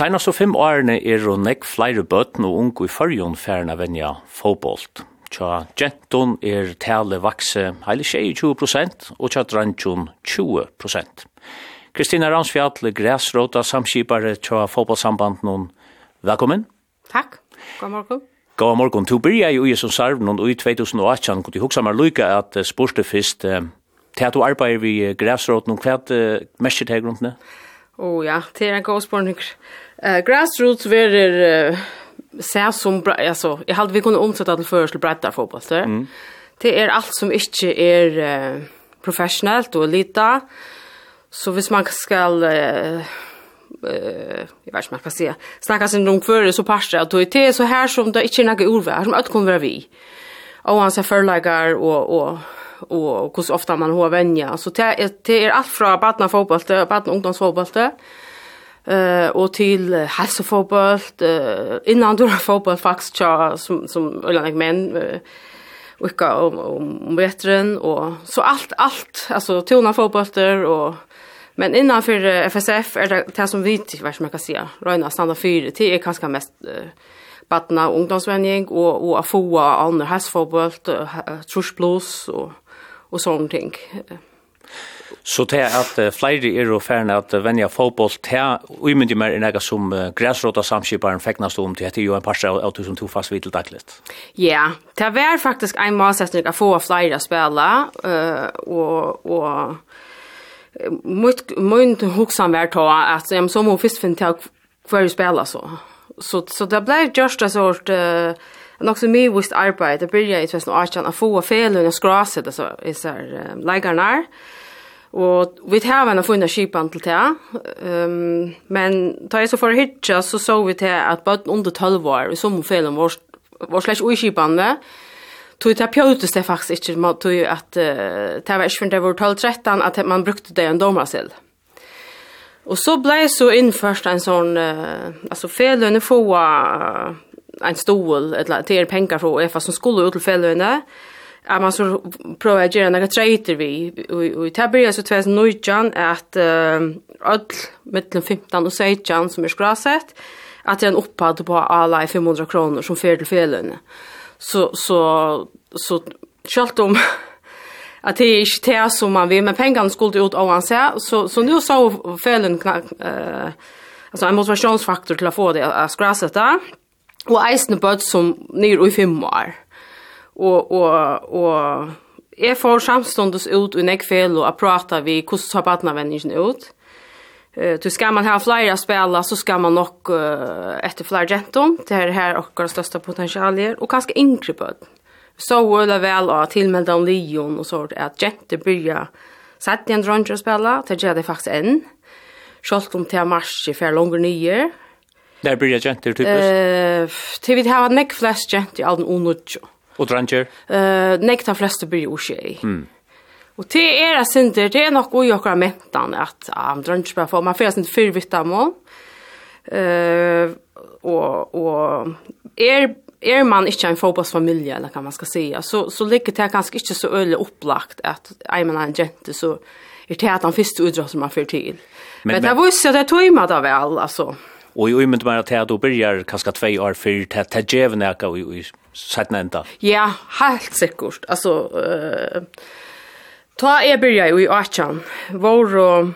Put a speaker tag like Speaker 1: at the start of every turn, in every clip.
Speaker 1: Senast og fem årene er og nekk flere bøtten og unge i førjon færna venja fotbollt. Tja genton er tale vakse heile 20 prosent og tja drantjon 20 prosent. Kristina Ransfjall, græsråta samskipare tja fåbolsamband noen. Velkommen.
Speaker 2: Takk. God morgen.
Speaker 1: God morgen. Du byrja jo i som sarv noen i 2018, kunne du huksa meg lykka at spørste fyrst, til at du arbeider vi græsråta noen kvæt mest her grunnene?
Speaker 2: Å ja, det er en god spørning. Uh, grassroots verður uh, seg som, altså, jeg hade vi kunne omsette til først til bredda fotball. Mm. det er alt som ikke er uh, professionellt og lita, så hvis man skal, uh, uh, jeg vet ikke man kan si, snakka sin rom kvøre, så parser at det er så her som det ikke er noe urvær, som alt kommer være vi, og han ser forlager og, og og hur ofta man har vänja så det är, det är allt från barna fotboll till barna ungdomsfotboll eh och till hälsofotboll, innan du har fotboll faktiskt som som eller jag men vilka om om, veteran och så allt allt alltså tona fotbollter och men innanför FSF är det det som vi tycker vad man kan säga Röna standard fyra till är kanske mest uh, barna och ungdomsvänning och och att få andra hälsofotboll, trusblås och och sånt ting.
Speaker 1: Så det er at flere er og færre at vennja fotboll, det er umyndig mer enn jeg som græsråta samskiparen feknast om til, det er jo en par av tusen to fast vidt dagligt.
Speaker 2: Ja, det er faktisk en målsetning å få flere spela, og, og mun hugsan vær ta at jag som hon först finn till kvar spela så. Så så det blev just a sort uh, nog så mycket visst arbete. Det började i 2018 att få fel og skrasa det så är så lägarna. Eh Og vi tar henne funnet skipen til det, um, men da jeg så for hitja, så så vi til at bare under 12 år, i sommerfelen var, var slags ui skipen det. tog det pjøtes det faktisk ikke, tog at uh, det var ikke for det var 12-13, at man brukte det en domarsild. Og så ble så innførst en sånn, uh, altså felene få uh, en stol, eller til penger fra EFA som skulle ut til felene, at man så prova å gjøre noen treiter vi Og i Tabrias så tvärs at att all mellan 15 och 16 som är skrasett att det er en uppad på alle 500 kronor som för til felen. Så så så selv om att det är inte det som man vill men pengarna skulle ut ovanse så så nu så felen uh, alltså en motivationsfaktor till att få det att skrasetta och eisne bud som nyr i fem år og, og, og er for samstundes ut i nekfel og prata vi hvordan tar badnavendingen ut. Uh, du ska man ha flera spela så ska man nog uh, efter flera genton det här här och har största potentialer och kanske yngre på. Så väl väl att tillmälda om Leon och så att gente börja sätta en drunge spela till jag det faktiskt än. Skolt om till mars i för långa nyer.
Speaker 1: Där börjar gente typiskt.
Speaker 2: Eh, till vi har näck flash gente i all den onutjo.
Speaker 1: Og dranger?
Speaker 2: Uh, Nei, de fleste blir jo ikke Mm. Og det er jeg synder, det er nok ui okra mentan at ah, um, dranger bare får, man får sin fyrvitta mål. Uh, og, og er, er man ikke en fotballsfamilie, eller hva man skal si, så, så ligger det kanskje ikke så øyelig opplagt at jeg mener en jente, så er det at han første utdrosser man fyrir til. Men, men, men det viser at jeg tog meg da vel, altså.
Speaker 1: Og i umynd meg at jeg da byrjar kanskje tvei år fyrir til, til djevneka og i sett enda?
Speaker 2: Ja, helt sikkert. Altså, uh, ta jeg byrja i Achan, hvor uh,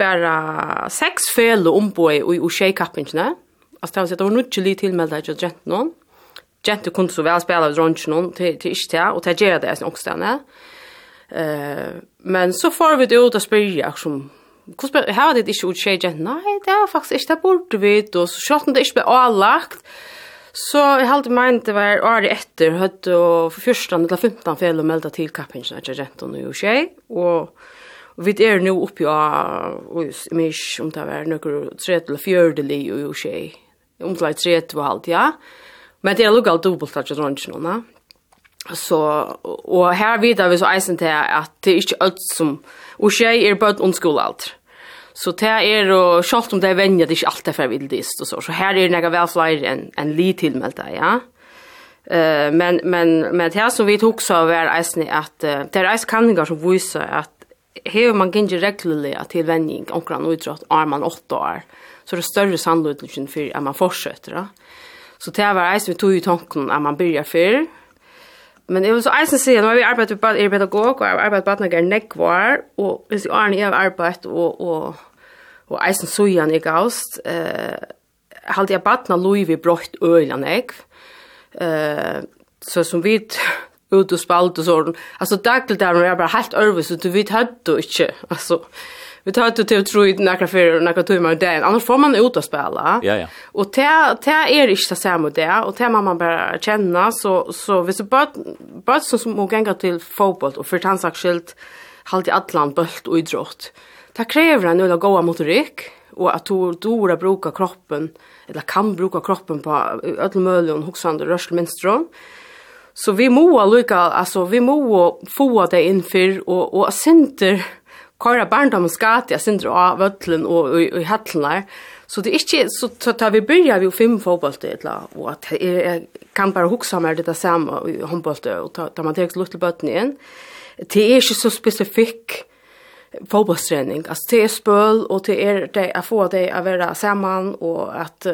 Speaker 2: bare seks fele omboi i Ushei-kappingsene. Altså, det var det var nødt litt tilmeldet ikke at jenten noen. Jenten kunne så vel spela av dronjen noen til, til ikke det, og det gjør det i sin åkstene. Uh, men så får vi det ut og spyrja, som Hvordan har det ikke utskjedd? Nei, det var faktisk ikke, det burde vi, og så skjøtten det ikke ble avlagt. Uh, Så jeg halte meg det var året etter, høyt og for første til 15 fel og melde til kappingen etter renten og skje, og vi er nå oppe av, jeg mis om det var noen tredje eller fjørdelig og skje, om det var tredje og halvt, ja. Men det er lukket alt dobbelt til røntgen, Så, og her vidar vi så eisen til at det er ikke alt som, og skje er bare ondskole alt. Så det er, og selv om det er venner, det er ikke alt det er vildist og så. Så her er det noe vel flere enn en li tilmeldte, ja. Uh, men, men, men det som vi tok så var eisen at, uh, det er eisen kanninger som viser at hever man gynge regularlig til tilvenning omkring utrådt er man åtte år, så det større sannløyden for at man fortsetter. Da. Så det var eisen vi tog i tanken at man begynner før, Men jeg vil så eisen si, nå har vi arbeidet med er pedagog, og jeg har arbeidet med badnager nekvar, og hvis jeg årene jeg har arbeidet, og, og, og eisen sujan i gaust, eh, halte jeg badna loiv i brøtt øylan ekv, eh, så som vi ut og spalt og sånn, altså daglig der når jeg bare helt ærvis, så du vet høyt og ikke, altså, vi tar ut till tror inte några för och några timmar där. Annars får man ut att spela.
Speaker 1: Ja ja.
Speaker 2: Och te te är det inte samma det och te man bara känna så så vi så bara bara som må gänga till fotboll och för tansaksskilt halt i allan bult och idrott. Det kräver en ulla goa motorik och att du dora bruka kroppen eller kan bruka kroppen på öll möjliga huxande rörelsemönstron. Så vi må lukka, alltså vi må få det in för och och center køyra barndomens gati, jeg synder av vøtlen og i hattlen der. så det er ikke, så, så tar vi byrja vi fem fotbollte, og at jeg, kan bare huksa meg det samme i håndbollte, og tar ta man tekst lutt til bøtten igjen, det er ikke så spesifikk fotbollstrening. Altså, det er spøl, og det er det å få dig att vara samman och att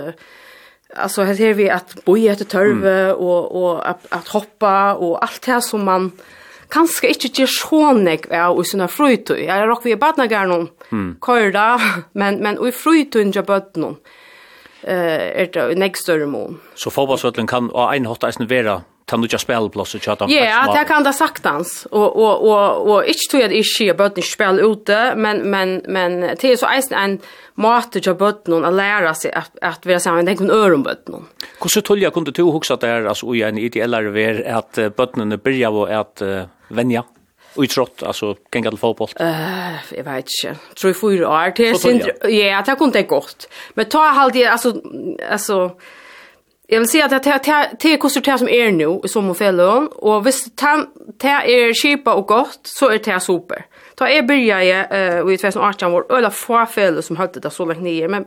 Speaker 2: alltså här ser vi att i efter törve mm. och och att, att hoppa och allt det som man kanskje ikke gjør så nek er og sånne frøytøy. Jeg er råk vi i badnager noen, mm. køyre men, men og i frøytøy gjør bøtt noen. Uh, er det i nekstørre mån.
Speaker 1: Så fotballsøtlen kan av en hatt eisen være ta nu jag spel plus så chatta.
Speaker 2: Ja, det kan det saktans och och och och inte tror jag det är shit bara inte spel ute men men men det är så eisen en mat jag bort någon att lära sig att att vi samman den kan öron bort någon.
Speaker 1: Hur så tull jag kunde tro huxa det här alltså i en ideellare ver att bötnen börjar och att vänja trott alltså kan till fotboll.
Speaker 2: Eh, jag vet inte. Tror jag fyra år till sin ja, det kunde det gott. Men ta halt alltså alltså Jag vill säga att det är det kostar det som är nu i som fällon och visst det är cheapa och gott så är det super. Ta är börja jag i 2018 var öla få fällor som hade det så långt ner men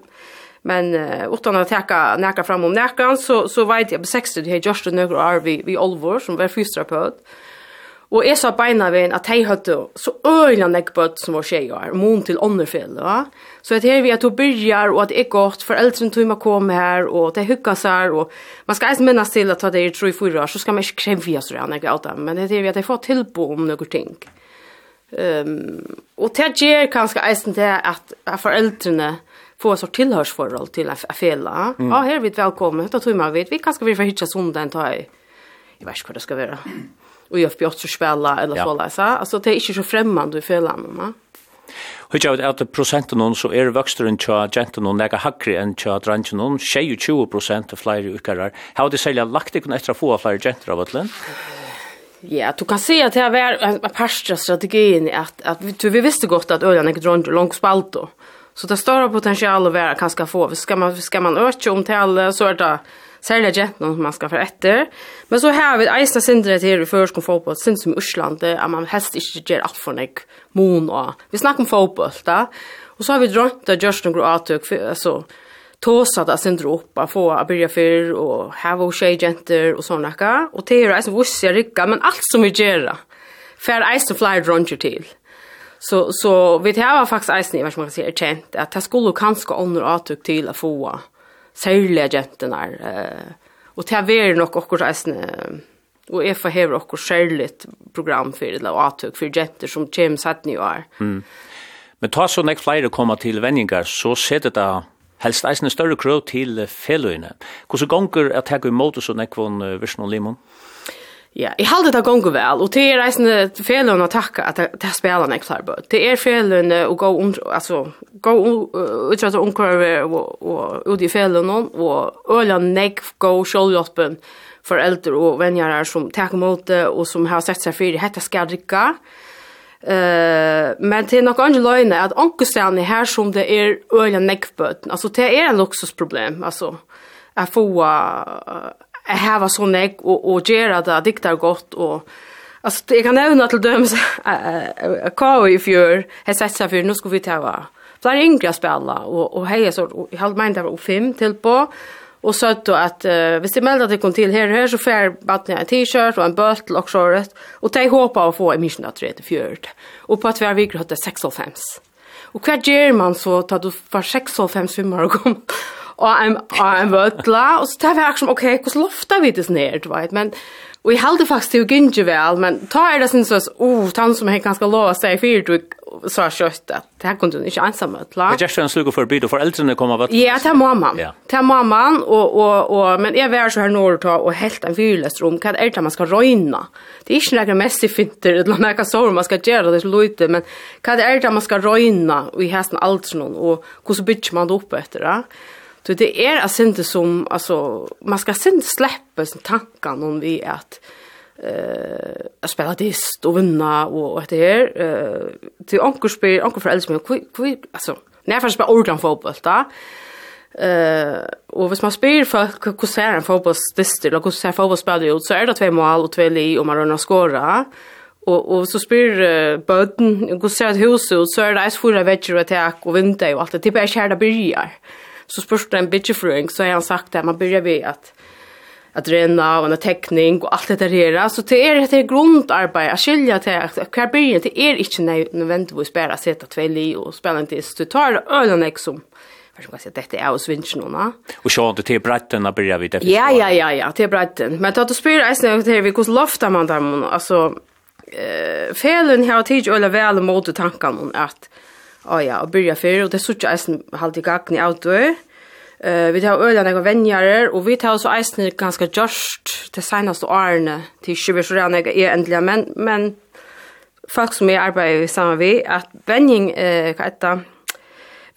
Speaker 2: men utan att täcka näka fram om näkan så så vet jag på 60 det är just några år vi vi Olvor som var fysioterapeut. Og jeg sa beina veien at jeg hadde så øyne nekkbøtt som var tjejer, mon til ånderfell, va? Så jeg tenker vi at hun byrjar, og at det er godt, foreldrene tog meg komme her, og det hukka seg, og man skal eisen minnes til at det er tro i fyra, så skal man ikke kreve oss rann, ikke alt det, men det tenker vi at jeg får tilbo om noen ting. Um, og det gjør kanskje eisen til at, at foreldrene får et sort tilhørsforhold til en fela. Mm. Ja, her er vi velkommen, da tog meg vidt, vi kanskje vil få hitja sånn den i, jeg vet ikke hva det skal være. Mm och jag spjort så spela eller så läsa. Alltså det är inte så främmande i fällan, va?
Speaker 1: Hur jag vet att procenten någon så är vuxen tja genten någon lägga hackri än tja dranchen hon 20% av flyr ukarar. Hur det sälja lagt det kunna extra få flyr gentle av atlen.
Speaker 2: Ja, du kan se att det är en parstra strategin att att vi, vi visste gott att ölen är drunch långt spalt då. Så det större potential att vara kanske få. Ska man ska man öka om till så är det særlig gentene som man skal for etter. Men så har vi eisne sindere til i førskom fotball, sindere som i Osland, at man helst ikke gjør alt for nek mon og. Vi snakker om fotball da, og så har vi drømt av Justin Gro Atøk, altså, tåsa da sindere opp, få å begynne fyr, og hava og tjej jenter, og sånne Og det er eisne vussi rikka, men alt som vi gjør, fer eisne flere dronjer til. Så, så vi har faktisk eisen i hva som man kan si er kjent, at det skulle kanskje ånder avtøk til å få særlige jentene her. Og til å være nok akkurat reisende, og jeg får heve akkurat særlig program for det, og atøk for jenter som kommer sett nye år. Mm.
Speaker 1: Men ta så nek flere kommer til vendinger, så ser det da helst eisende større krøv til feløyene. Hvordan gonger er teg imot så nek von Vishnu Limon?
Speaker 2: Ja. Ja, i halde det gongu vel, og det er reisende felene å takke at det er spelene jeg klarer på. Det er felene å gå om, altså, gå utrett og omkvarver og ut i felene, og øla negg gå kjølhjelpen for eldre og venner som takker mot det, og som har sett seg fyrir, hette skal drikka. Uh, men det er nok andre løgne at ankerstene her som det er øla negg bøten, altså det er en luksusproblem, altså, jeg får... Uh, hava så nek og, og gera det diktar godt og Alltså det kan nämna till döms a kau if you're har sett sig för nu ska vi ta Fler yngre spela och och hej så i halv mind där fem till på och så att att uh, visst det melda det kom till här här så får vattnet en t-shirt och en böttel och shorts och ta hoppa och få emission att det fjärd och på att vi har vikrat 6 och 5. Och vad gör man så att du får 6 och 5 svimmar och kom og en, og en vødla, og så tar vi akkurat som, ok, hvordan lofta vi det ned, du vet, men, og jeg heldig faktisk til å gynge vel, men ta er det sin sås, oh, han som jeg ganske lov å si fyrt, du så kjøtt, att det her kunne du ikke ensam vødla. Men
Speaker 1: Gjerst er en slugge for byd, og foreldrene kommer vødla?
Speaker 2: Ja, det er mamman, det er mamman, og, og, og, men jeg var så her når ta, og helt en fyrlest rom, hva er det man skal røyna? Det er ikke noen mest i finter, eller noen sår man skal gjøre det så lite, men hva er det man skal røyna, og i hesten alt sånn, og hvordan bitch man det opp etter det? Så det är alltså inte som alltså man ska sen släppa sin tankar om vi att eh att spela dist och vinna och och det är eh till onkel spel onkel för älskar mig kvi alltså när jag spelar ordlan fotboll då Eh och hvis man spyr för hur ser en fotbollsdist eller hur ser fotbollsspelare ut? Så är det två mål och två li och man rör skora. Och och så spyr uh, böden hur ser det hus ut? Så är det ice fyra vetter och attack och vinter och allt det. Typ är skärda byrjar. Eh så spørste en bitchefrøing så har han sagt att man börjar vi att att renna och en teckning och allt det där så det är er det grundarbete att skilja till att karbin det är inte nödvändigt att spela sätta två li och spela inte så tar ölen liksom för som säga detta är osvinch nu va
Speaker 1: och så det till bretten att börja vid det
Speaker 2: ja ja ja ja till bretten. men att du spelar är det vi kus lofta man där alltså eh felen har tid eller väl mot tankarna att oh ja, og byrja fyrir, og det sutt jo eisen halde i gagni av du. Uh, vi tar øyla nega venjarer, og vi tar også eisen ganska gjørst til senaste årene, til 20 så rann jeg er endelig, men, men folk som jeg arbeider sammen vi, at venjing, uh, hva etter,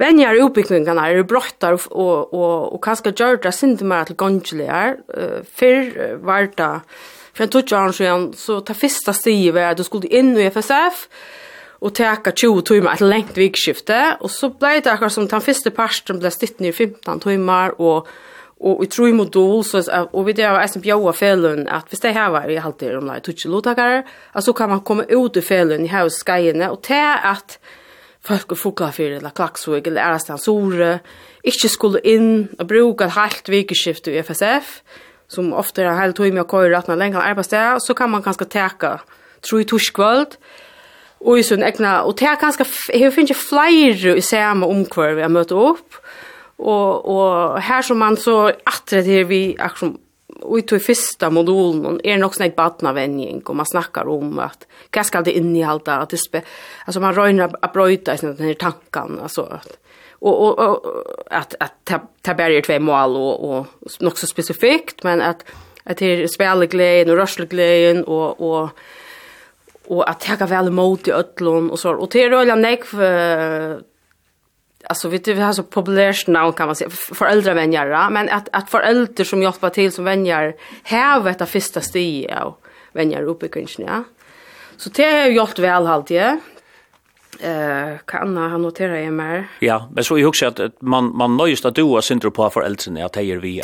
Speaker 2: Venjar utbyggningarna er brottar og, og, og, og kanskje gjør det sindi mer til gongeligar. Uh, fyrr var det, for en så ta fyrsta stivet, du skulle inn i FSF, og teka 20 timmar et lengt vikskifte, og så blei det akkurat som den første parten blev stitt ned 15 timmar og og i tru modul så og vi det har som bjóa felun at hvis det her i halt det om lite touch lotakar kan man komme ut i felun i haus skajene og te at folk og fugla fyrir eller klaksvig eller erastan sore ikkje skulle inn og bruka halt vikskifte i FSF som ofte er helt tøy med å køyre at man lenger så kan man kanskje teka tror i torskvöld, og i sin egna, og det er ganske, jeg finner ikke flere i samme omkvar vi har møtt opp, og, og her som man så atre til vi akkurat Og i tog første modulen er nok sånn et badnavenning, og man snakkar om at hva skal det innehalda, at det spe, altså man røyner å brøyta i denne tanken, altså at, og, og, og at, at det bare er tve mål, og, og nok så spesifikt, men at, at det er spillegleien og rørslegleien, og, og og at jeg vel imot i ødlån og så. Og til røyla nekv, alltså vet du, vi har så populärt nu kan man säga, föräldravänjar, ja? men att, att föräldrar som hjälper till som vänner här vet av första stiget av vänjar uppe i kunskap. Ja? Så det har jag gjort väl alltid, eh kan han notera i mer.
Speaker 1: Ja, men så i också att man man nöjst att doa syndro på för föräldrarna att hejer vi.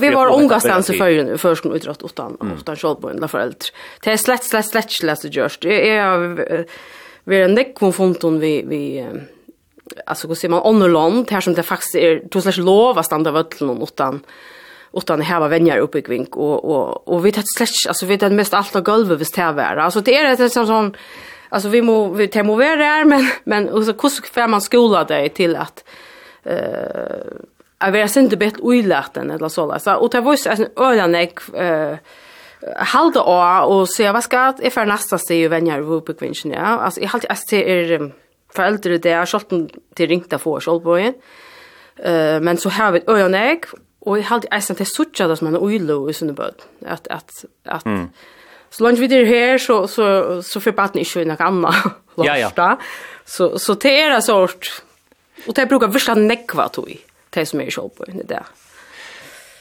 Speaker 2: Vi var unga stans för förskolan utrått utan utan skuld på för föräldrar. Det är slett slett slett slett så. Det är vi är näck konfronton vi vi alltså går ser man onnorland här som det faktiskt är då slash lov att stanna och utan utan här var vänner uppe i kvink och och och vi vet slash alltså vi det mest allt av golvet visst här var. Alltså det är det som sån alltså vi må vi tar må vara där men men och så hur ska man skola dig till att eh uh, att vara sent bättre oiläten eller så där så och det var en ölan eh halda og og se hva skal jeg? For neste sted jo venner hvor på kvinnen ja? Altså jeg halte att er foreldre det er skjolten til ringta for skjoldboyen eh men så har vi øyne og jeg halte jeg til suttja det som en uilo i sunne bød. At at at mm så långt vi är här så så så får är inte något annat. Ja ja. Så så det är en sort och det brukar första nekva tog det som är så på det där.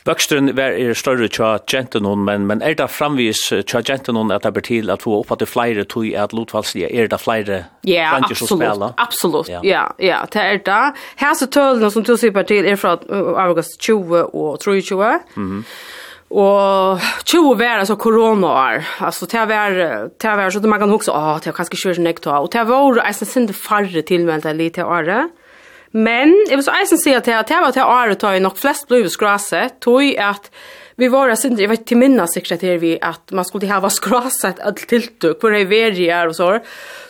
Speaker 1: Bøkstrøn är er større tja gentenon, men, men är det framvis tja gentenon att det blir til att få upp att det flyger tog att Lotvalslige, är det flyger.
Speaker 2: Ja, absolut. ja, ja, ja det är det. Hese tølene som du ser på till är från august 20 och 23. Mm. Och 20 var altså til å være, til å være så man kan huske, också ah det kanske kör snäkt då. Och det var alltså sinde farre tillmälta lite året. Men jeg vil så eisen säga att det var til året tar i nog flest blod skrase, Tog at vi var sen jag vet till minna sekreterare vi att man skulle ha skrasat all tilltök på reverier och så.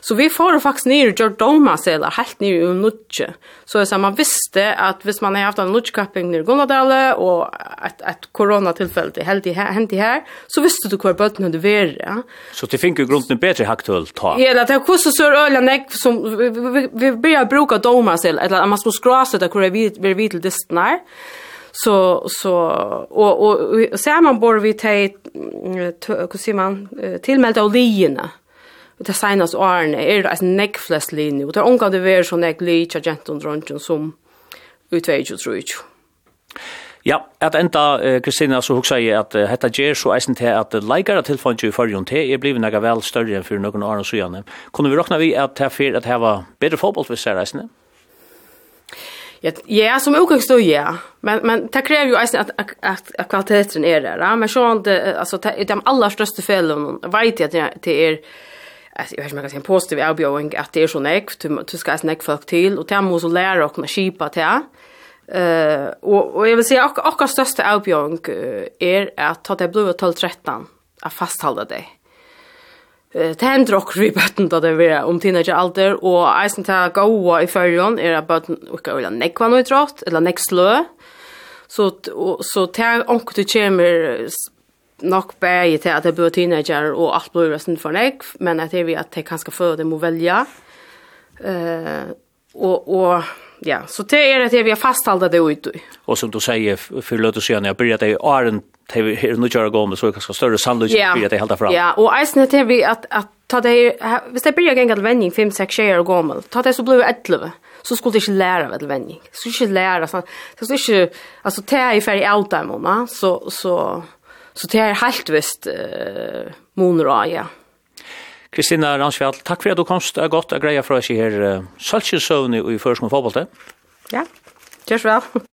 Speaker 2: Så vi får faktiskt ner Jordoma selar helt ner i Nutche. Så så man visste att hvis man har haft en Nutchekapping ner Gonadale och ett ett corona tillfälle det helt i hänt i här så visste du kvar bötten hade ja
Speaker 1: Så det fick ju grunden bättre haktull ta.
Speaker 2: Ja, det kostar så ölen neck som vi vi börjar bruka Doma sel eller man skulle skrasa det kvar vi vi det distnar så så och och, ser man borde vi ta hur ser man tillmälta och och det signas arne är det en neckflest linje och det omgår det är sån där glitch agent och drunchen som utväg tror jag
Speaker 1: Ja, at enda eh, Kristina så hugsa jeg at uh, hetta gjer så eisen til at uh, leikara tilfangi i fyrjon til er blivin nega vel større enn fyrir noen åren sujane. Kunne vi råkna vi at her fyrir at heva bedre fotbollsvisser eisene? Ja.
Speaker 2: Ja, ja som också står ja. Men men det kräver ju alltså att att, att, kvaliteten är där. Ja? Men så inte alltså de allra största felen vet jag att det är alltså jag vet inte man kan säga en positiv outgoing att det är så näck du ska näck folk till och det måste lära och kunna skipa till. Eh och och jag vill säga och och största outgoing är att ta det blå 12 13 att fasthålla det. Det hender okkur i bøtten da det vera om teenage alder, og eisen til gaua i fyrjon er at bøtten ikke vil nekva noe trått, eller nek slø. Så, så til onkur du kommer nok bæg til at det blir teenager og alt blir resten for nek, men at det er vi at det kan skal før dem å velge. Uh, og, og ja, så det er at det vi har fasthaldet det ut.
Speaker 1: Og som du sier, for løte siden, jeg bryr at det er åren det är nu gör gå med så kanske större yeah. för att det håller fram.
Speaker 2: Ja, och isen heter vi att att ta det hvis det blir gängat vändning 5 6 tjejer och gammal. Ta det så blir 11 så skulle det inte lära vad vändning. Så inte lära så så skulle inte alltså det är färdig allt där mamma så så så det är helt visst uh, monra ja.
Speaker 1: Kristina Ransfjall, takk for at du komst. Det er godt å greie fra oss her uh, Salsjøsøvn i førskolen fotbollet.
Speaker 2: Ja, kjørs vel.